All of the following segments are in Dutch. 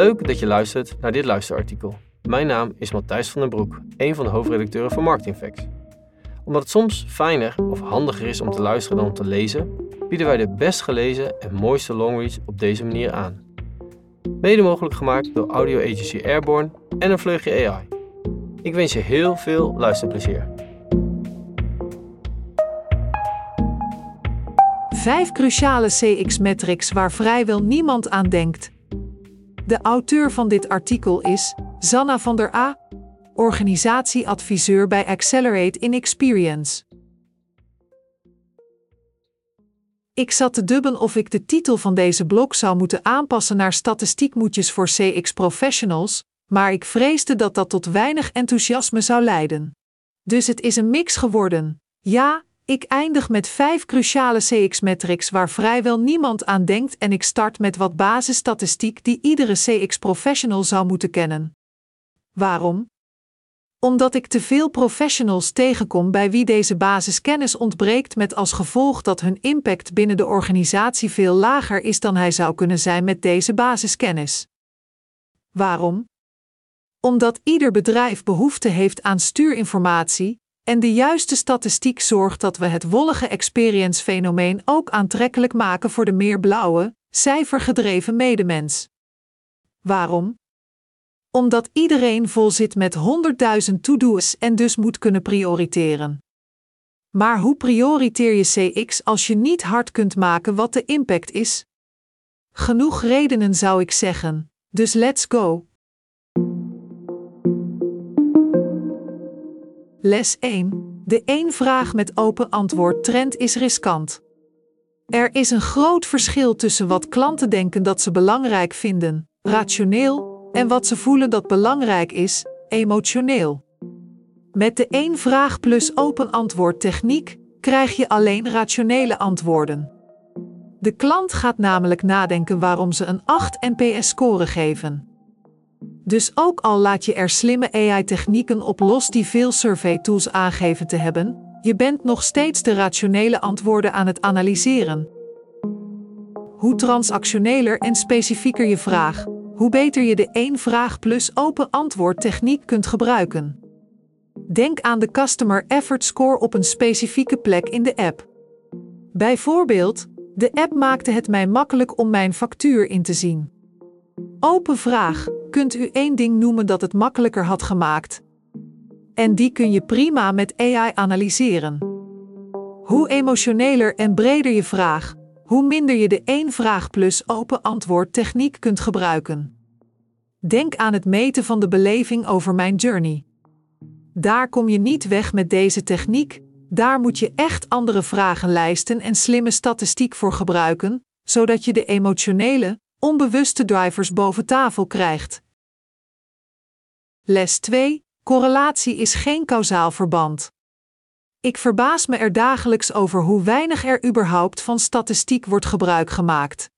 Leuk dat je luistert naar dit luisterartikel. Mijn naam is Matthijs van den Broek, een van de hoofdredacteuren van Marketing Facts. Omdat het soms fijner of handiger is om te luisteren dan om te lezen, bieden wij de best gelezen en mooiste longreads op deze manier aan. Mede mogelijk gemaakt door audio agency Airborne en een vleugje AI. Ik wens je heel veel luisterplezier. Vijf cruciale CX-metrics waar vrijwel niemand aan denkt. De auteur van dit artikel is Zanna van der A, organisatieadviseur bij Accelerate in Experience. Ik zat te dubben of ik de titel van deze blog zou moeten aanpassen naar statistiekmoetjes voor CX professionals, maar ik vreesde dat dat tot weinig enthousiasme zou leiden. Dus het is een mix geworden. Ja, ik eindig met vijf cruciale CX-metrics waar vrijwel niemand aan denkt en ik start met wat basisstatistiek die iedere CX-professional zou moeten kennen. Waarom? Omdat ik te veel professionals tegenkom bij wie deze basiskennis ontbreekt met als gevolg dat hun impact binnen de organisatie veel lager is dan hij zou kunnen zijn met deze basiskennis. Waarom? Omdat ieder bedrijf behoefte heeft aan stuurinformatie, en de juiste statistiek zorgt dat we het wollige experience fenomeen ook aantrekkelijk maken voor de meer blauwe, cijfergedreven medemens. Waarom? Omdat iedereen vol zit met 100.000 to-do's en dus moet kunnen prioriteren. Maar hoe prioriteer je CX als je niet hard kunt maken wat de impact is? Genoeg redenen zou ik zeggen, dus let's go. Les 1. De één vraag met open antwoord trend is riskant. Er is een groot verschil tussen wat klanten denken dat ze belangrijk vinden, rationeel, en wat ze voelen dat belangrijk is, emotioneel. Met de één vraag plus open antwoord techniek krijg je alleen rationele antwoorden. De klant gaat namelijk nadenken waarom ze een 8 NPS-score geven. Dus ook al laat je er slimme AI-technieken op los die veel survey-tools aangeven te hebben, je bent nog steeds de rationele antwoorden aan het analyseren. Hoe transactioneler en specifieker je vraag, hoe beter je de één vraag plus open antwoord techniek kunt gebruiken. Denk aan de Customer Effort Score op een specifieke plek in de app. Bijvoorbeeld, de app maakte het mij makkelijk om mijn factuur in te zien. Open vraag: kunt u één ding noemen dat het makkelijker had gemaakt? En die kun je prima met AI analyseren. Hoe emotioneler en breder je vraag, hoe minder je de één vraag plus open antwoord techniek kunt gebruiken. Denk aan het meten van de beleving over mijn journey. Daar kom je niet weg met deze techniek, daar moet je echt andere vragenlijsten en slimme statistiek voor gebruiken, zodat je de emotionele, onbewuste drivers boven tafel krijgt. Les 2. Correlatie is geen kausaal verband. Ik verbaas me er dagelijks over hoe weinig er überhaupt van statistiek wordt gebruik gemaakt.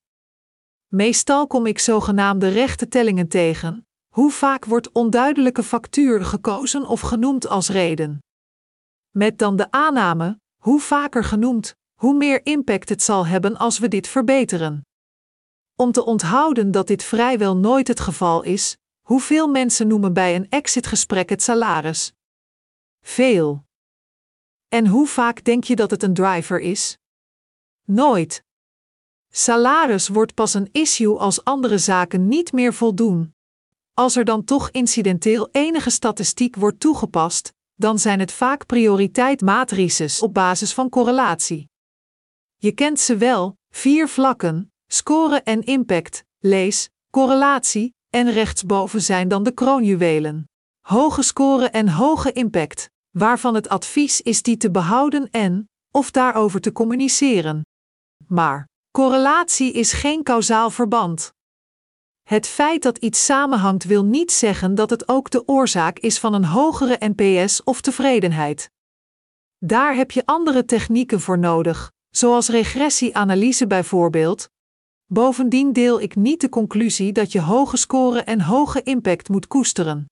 Meestal kom ik zogenaamde rechte tellingen tegen. Hoe vaak wordt onduidelijke factuur gekozen of genoemd als reden? Met dan de aanname, hoe vaker genoemd, hoe meer impact het zal hebben als we dit verbeteren. Om te onthouden dat dit vrijwel nooit het geval is, hoeveel mensen noemen bij een exitgesprek het salaris? Veel. En hoe vaak denk je dat het een driver is? Nooit. Salaris wordt pas een issue als andere zaken niet meer voldoen. Als er dan toch incidenteel enige statistiek wordt toegepast, dan zijn het vaak prioriteitmatrices op basis van correlatie. Je kent ze wel, vier vlakken, Score en impact, lees, correlatie, en rechtsboven zijn dan de kroonjuwelen. Hoge score en hoge impact, waarvan het advies is die te behouden en, of daarover te communiceren. Maar, correlatie is geen kausaal verband. Het feit dat iets samenhangt wil niet zeggen dat het ook de oorzaak is van een hogere NPS of tevredenheid. Daar heb je andere technieken voor nodig, zoals regressieanalyse bijvoorbeeld, Bovendien deel ik niet de conclusie dat je hoge score en hoge impact moet koesteren.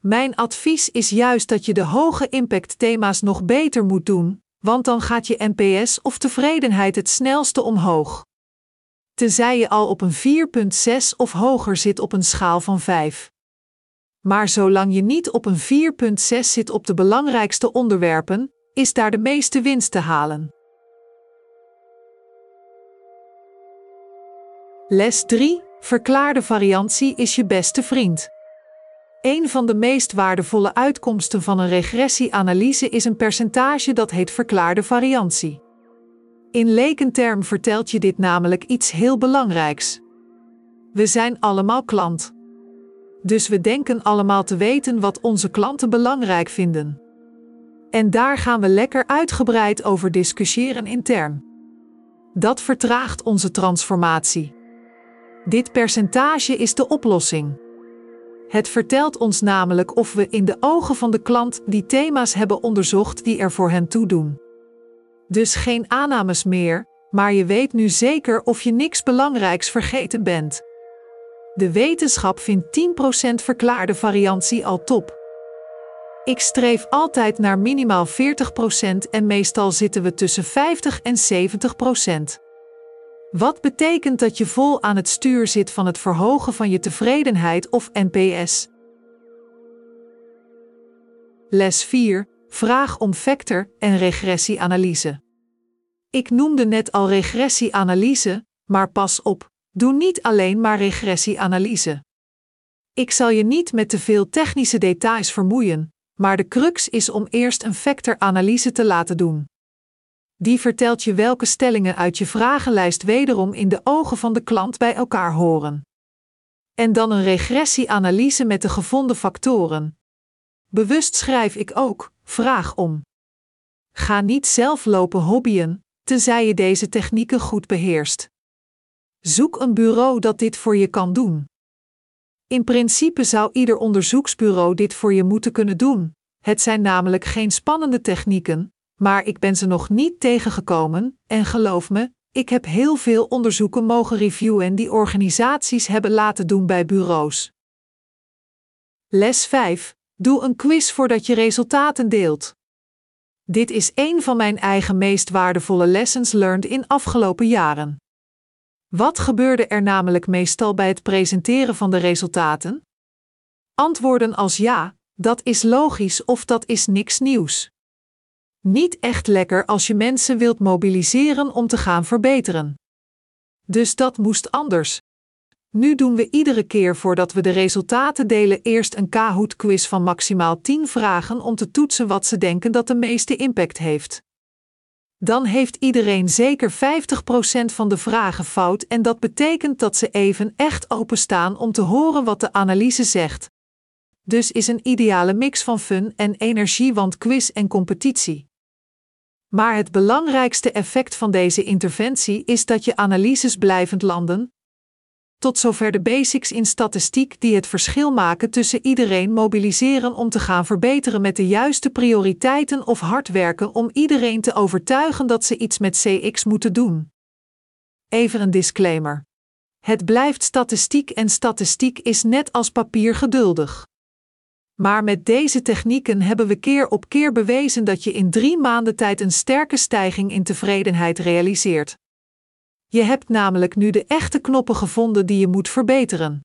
Mijn advies is juist dat je de hoge impact thema's nog beter moet doen, want dan gaat je NPS of tevredenheid het snelste omhoog. tenzij je al op een 4,6 of hoger zit op een schaal van 5. Maar zolang je niet op een 4,6 zit op de belangrijkste onderwerpen, is daar de meeste winst te halen. Les 3. Verklaarde variantie is je beste vriend. Een van de meest waardevolle uitkomsten van een regressieanalyse is een percentage dat heet verklaarde variantie. In lekenterm vertelt je dit namelijk iets heel belangrijks. We zijn allemaal klant. Dus we denken allemaal te weten wat onze klanten belangrijk vinden. En daar gaan we lekker uitgebreid over discussiëren intern. Dat vertraagt onze transformatie. Dit percentage is de oplossing. Het vertelt ons namelijk of we in de ogen van de klant die thema's hebben onderzocht die er voor hen toe doen. Dus geen aannames meer, maar je weet nu zeker of je niks belangrijks vergeten bent. De wetenschap vindt 10% verklaarde variantie al top. Ik streef altijd naar minimaal 40% en meestal zitten we tussen 50 en 70%. Wat betekent dat je vol aan het stuur zit van het verhogen van je tevredenheid of NPS? Les 4. Vraag om vector- en regressieanalyse. Ik noemde net al regressieanalyse, maar pas op, doe niet alleen maar regressieanalyse. Ik zal je niet met te veel technische details vermoeien, maar de crux is om eerst een vectoranalyse te laten doen. Die vertelt je welke stellingen uit je vragenlijst wederom in de ogen van de klant bij elkaar horen. En dan een regressieanalyse met de gevonden factoren. Bewust schrijf ik ook: vraag om. Ga niet zelf lopen hobbyen, tenzij je deze technieken goed beheerst. Zoek een bureau dat dit voor je kan doen. In principe zou ieder onderzoeksbureau dit voor je moeten kunnen doen. Het zijn namelijk geen spannende technieken, maar ik ben ze nog niet tegengekomen, en geloof me, ik heb heel veel onderzoeken mogen reviewen die organisaties hebben laten doen bij bureaus. Les 5. Doe een quiz voordat je resultaten deelt. Dit is een van mijn eigen meest waardevolle lessons learned in afgelopen jaren. Wat gebeurde er namelijk meestal bij het presenteren van de resultaten? Antwoorden als ja, dat is logisch of dat is niks nieuws. Niet echt lekker als je mensen wilt mobiliseren om te gaan verbeteren. Dus dat moest anders. Nu doen we iedere keer voordat we de resultaten delen eerst een Kahoot-quiz van maximaal 10 vragen om te toetsen wat ze denken dat de meeste impact heeft. Dan heeft iedereen zeker 50% van de vragen fout en dat betekent dat ze even echt openstaan om te horen wat de analyse zegt. Dus is een ideale mix van fun en energie, want quiz en competitie. Maar het belangrijkste effect van deze interventie is dat je analyses blijvend landen. Tot zover de basics in statistiek die het verschil maken tussen iedereen mobiliseren om te gaan verbeteren met de juiste prioriteiten of hard werken om iedereen te overtuigen dat ze iets met CX moeten doen. Even een disclaimer. Het blijft statistiek en statistiek is net als papier geduldig. Maar met deze technieken hebben we keer op keer bewezen dat je in drie maanden tijd een sterke stijging in tevredenheid realiseert. Je hebt namelijk nu de echte knoppen gevonden die je moet verbeteren.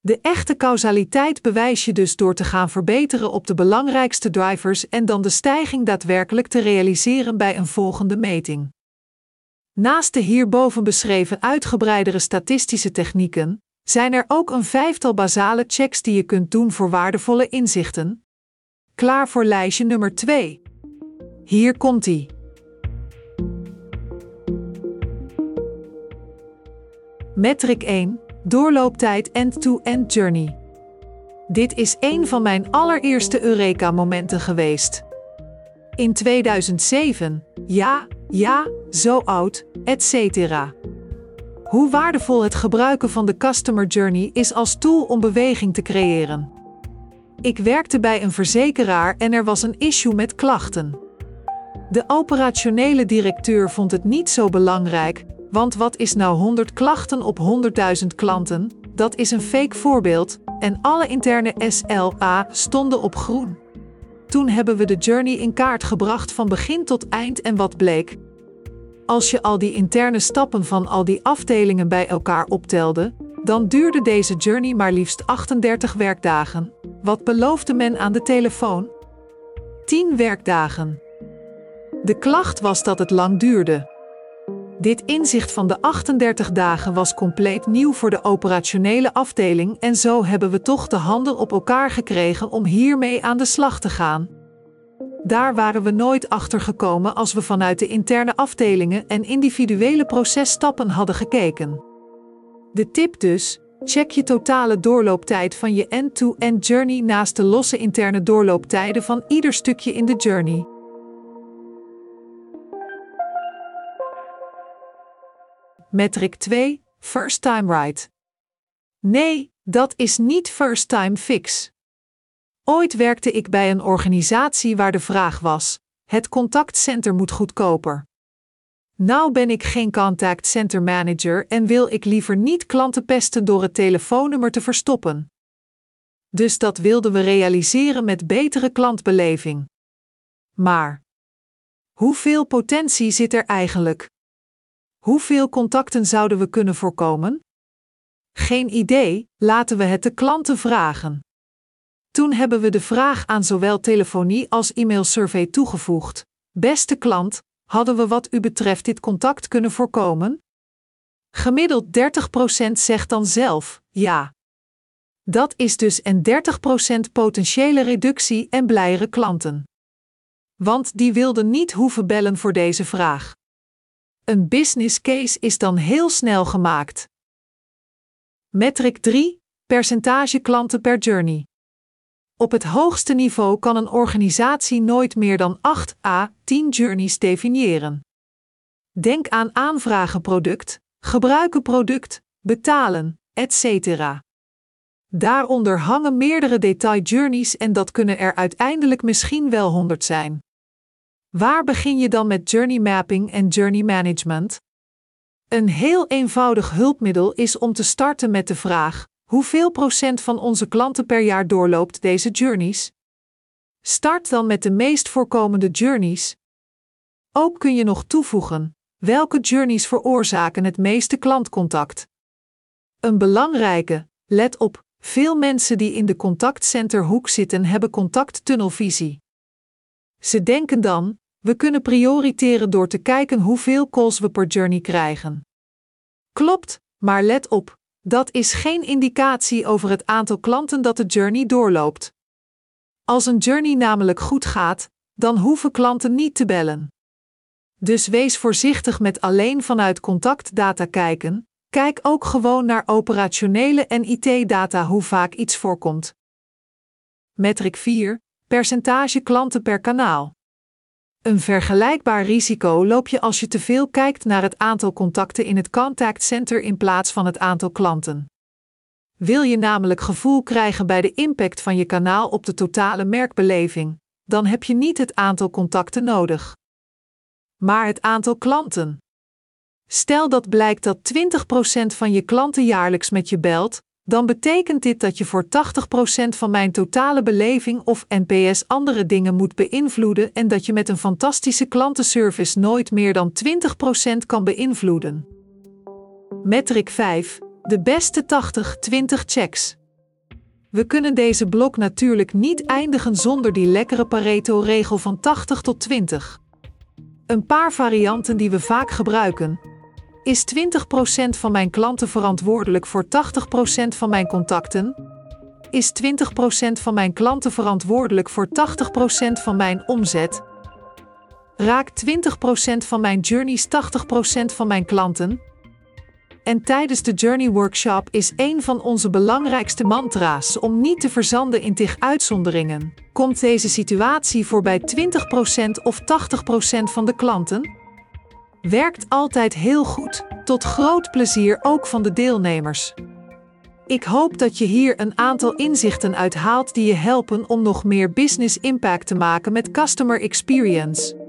De echte causaliteit bewijs je dus door te gaan verbeteren op de belangrijkste drivers en dan de stijging daadwerkelijk te realiseren bij een volgende meting. Naast de hierboven beschreven uitgebreidere statistische technieken, zijn er ook een vijftal basale checks die je kunt doen voor waardevolle inzichten. Klaar voor lijstje nummer 2. Hier komt ie. Metric 1: Doorlooptijd end-to-end journey. Dit is een van mijn allereerste Eureka-momenten geweest. In 2007, ja, ja, zo oud, etc. Hoe waardevol het gebruiken van de Customer Journey is als tool om beweging te creëren. Ik werkte bij een verzekeraar en er was een issue met klachten. De operationele directeur vond het niet zo belangrijk, want wat is nou 100 klachten op 100.000 klanten? Dat is een fake voorbeeld en alle interne SLA stonden op groen. Toen hebben we de journey in kaart gebracht van begin tot eind en wat bleek? Als je al die interne stappen van al die afdelingen bij elkaar optelde, dan duurde deze journey maar liefst 38 werkdagen. Wat beloofde men aan de telefoon? 10 werkdagen. De klacht was dat het lang duurde. Dit inzicht van de 38 dagen was compleet nieuw voor de operationele afdeling en zo hebben we toch de handen op elkaar gekregen om hiermee aan de slag te gaan. Daar waren we nooit achter gekomen als we vanuit de interne afdelingen en individuele processtappen hadden gekeken. De tip dus: check je totale doorlooptijd van je end-to-end journey naast de losse interne doorlooptijden van ieder stukje in de journey. Metric 2: First time right. Nee, dat is niet first time fix. Ooit werkte ik bij een organisatie waar de vraag was: het contactcenter moet goedkoper. Nou ben ik geen contact center manager en wil ik liever niet klanten pesten door het telefoonnummer te verstoppen. Dus dat wilden we realiseren met betere klantbeleving. Maar hoeveel potentie zit er eigenlijk? Hoeveel contacten zouden we kunnen voorkomen? Geen idee, laten we het de klanten vragen. Toen hebben we de vraag aan zowel telefonie als e-mailsurvey toegevoegd. Beste klant, hadden we wat u betreft dit contact kunnen voorkomen? Gemiddeld 30% zegt dan zelf ja. Dat is dus een 30% potentiële reductie en blijere klanten. Want die wilden niet hoeven bellen voor deze vraag. Een business case is dan heel snel gemaakt. Metric 3: percentage klanten per journey. Op het hoogste niveau kan een organisatie nooit meer dan 8 à 10 journeys definiëren. Denk aan aanvragen product, gebruiken product, betalen, etc. Daaronder hangen meerdere detail journeys en dat kunnen er uiteindelijk misschien wel 100 zijn. Waar begin je dan met journey mapping en journey management? Een heel eenvoudig hulpmiddel is om te starten met de vraag: hoeveel procent van onze klanten per jaar doorloopt deze journeys? Start dan met de meest voorkomende journeys. Ook kun je nog toevoegen: welke journeys veroorzaken het meeste klantcontact? Een belangrijke, let op, veel mensen die in de contactcenterhoek zitten hebben contacttunnelvisie. Ze denken dan: we kunnen prioriteren door te kijken hoeveel calls we per journey krijgen. Klopt, maar let op, dat is geen indicatie over het aantal klanten dat de journey doorloopt. Als een journey namelijk goed gaat, dan hoeven klanten niet te bellen. Dus wees voorzichtig met alleen vanuit contactdata kijken, kijk ook gewoon naar operationele en IT-data hoe vaak iets voorkomt. Metric 4: percentage klanten per kanaal. Een vergelijkbaar risico loop je als je te veel kijkt naar het aantal contacten in het contact center in plaats van het aantal klanten. Wil je namelijk gevoel krijgen bij de impact van je kanaal op de totale merkbeleving, dan heb je niet het aantal contacten nodig, maar het aantal klanten. Stel dat blijkt dat 20% van je klanten jaarlijks met je belt, dan betekent dit dat je voor 80% van mijn totale beleving of NPS andere dingen moet beïnvloeden en dat je met een fantastische klantenservice nooit meer dan 20% kan beïnvloeden. Metric 5: de beste 80-20 checks. We kunnen deze blok natuurlijk niet eindigen zonder die lekkere Pareto-regel van 80 tot 20. Een paar varianten die we vaak gebruiken, is 20% van mijn klanten verantwoordelijk voor 80% van mijn contacten? Is 20% van mijn klanten verantwoordelijk voor 80% van mijn omzet? Raakt 20% van mijn journeys 80% van mijn klanten? En tijdens de Journey Workshop is een van onze belangrijkste mantra's om niet te verzanden in tig uitzonderingen. Komt deze situatie voor bij 20% of 80% van de klanten? Werkt altijd heel goed, tot groot plezier ook van de deelnemers. Ik hoop dat je hier een aantal inzichten uit haalt die je helpen om nog meer business impact te maken met customer experience.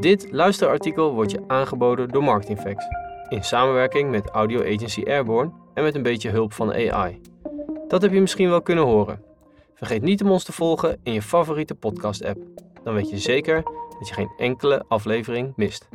Dit luisterartikel wordt je aangeboden door Marketingfacts in samenwerking met audio agency Airborne en met een beetje hulp van AI. Dat heb je misschien wel kunnen horen. Vergeet niet om ons te volgen in je favoriete podcast-app. Dan weet je zeker dat je geen enkele aflevering mist.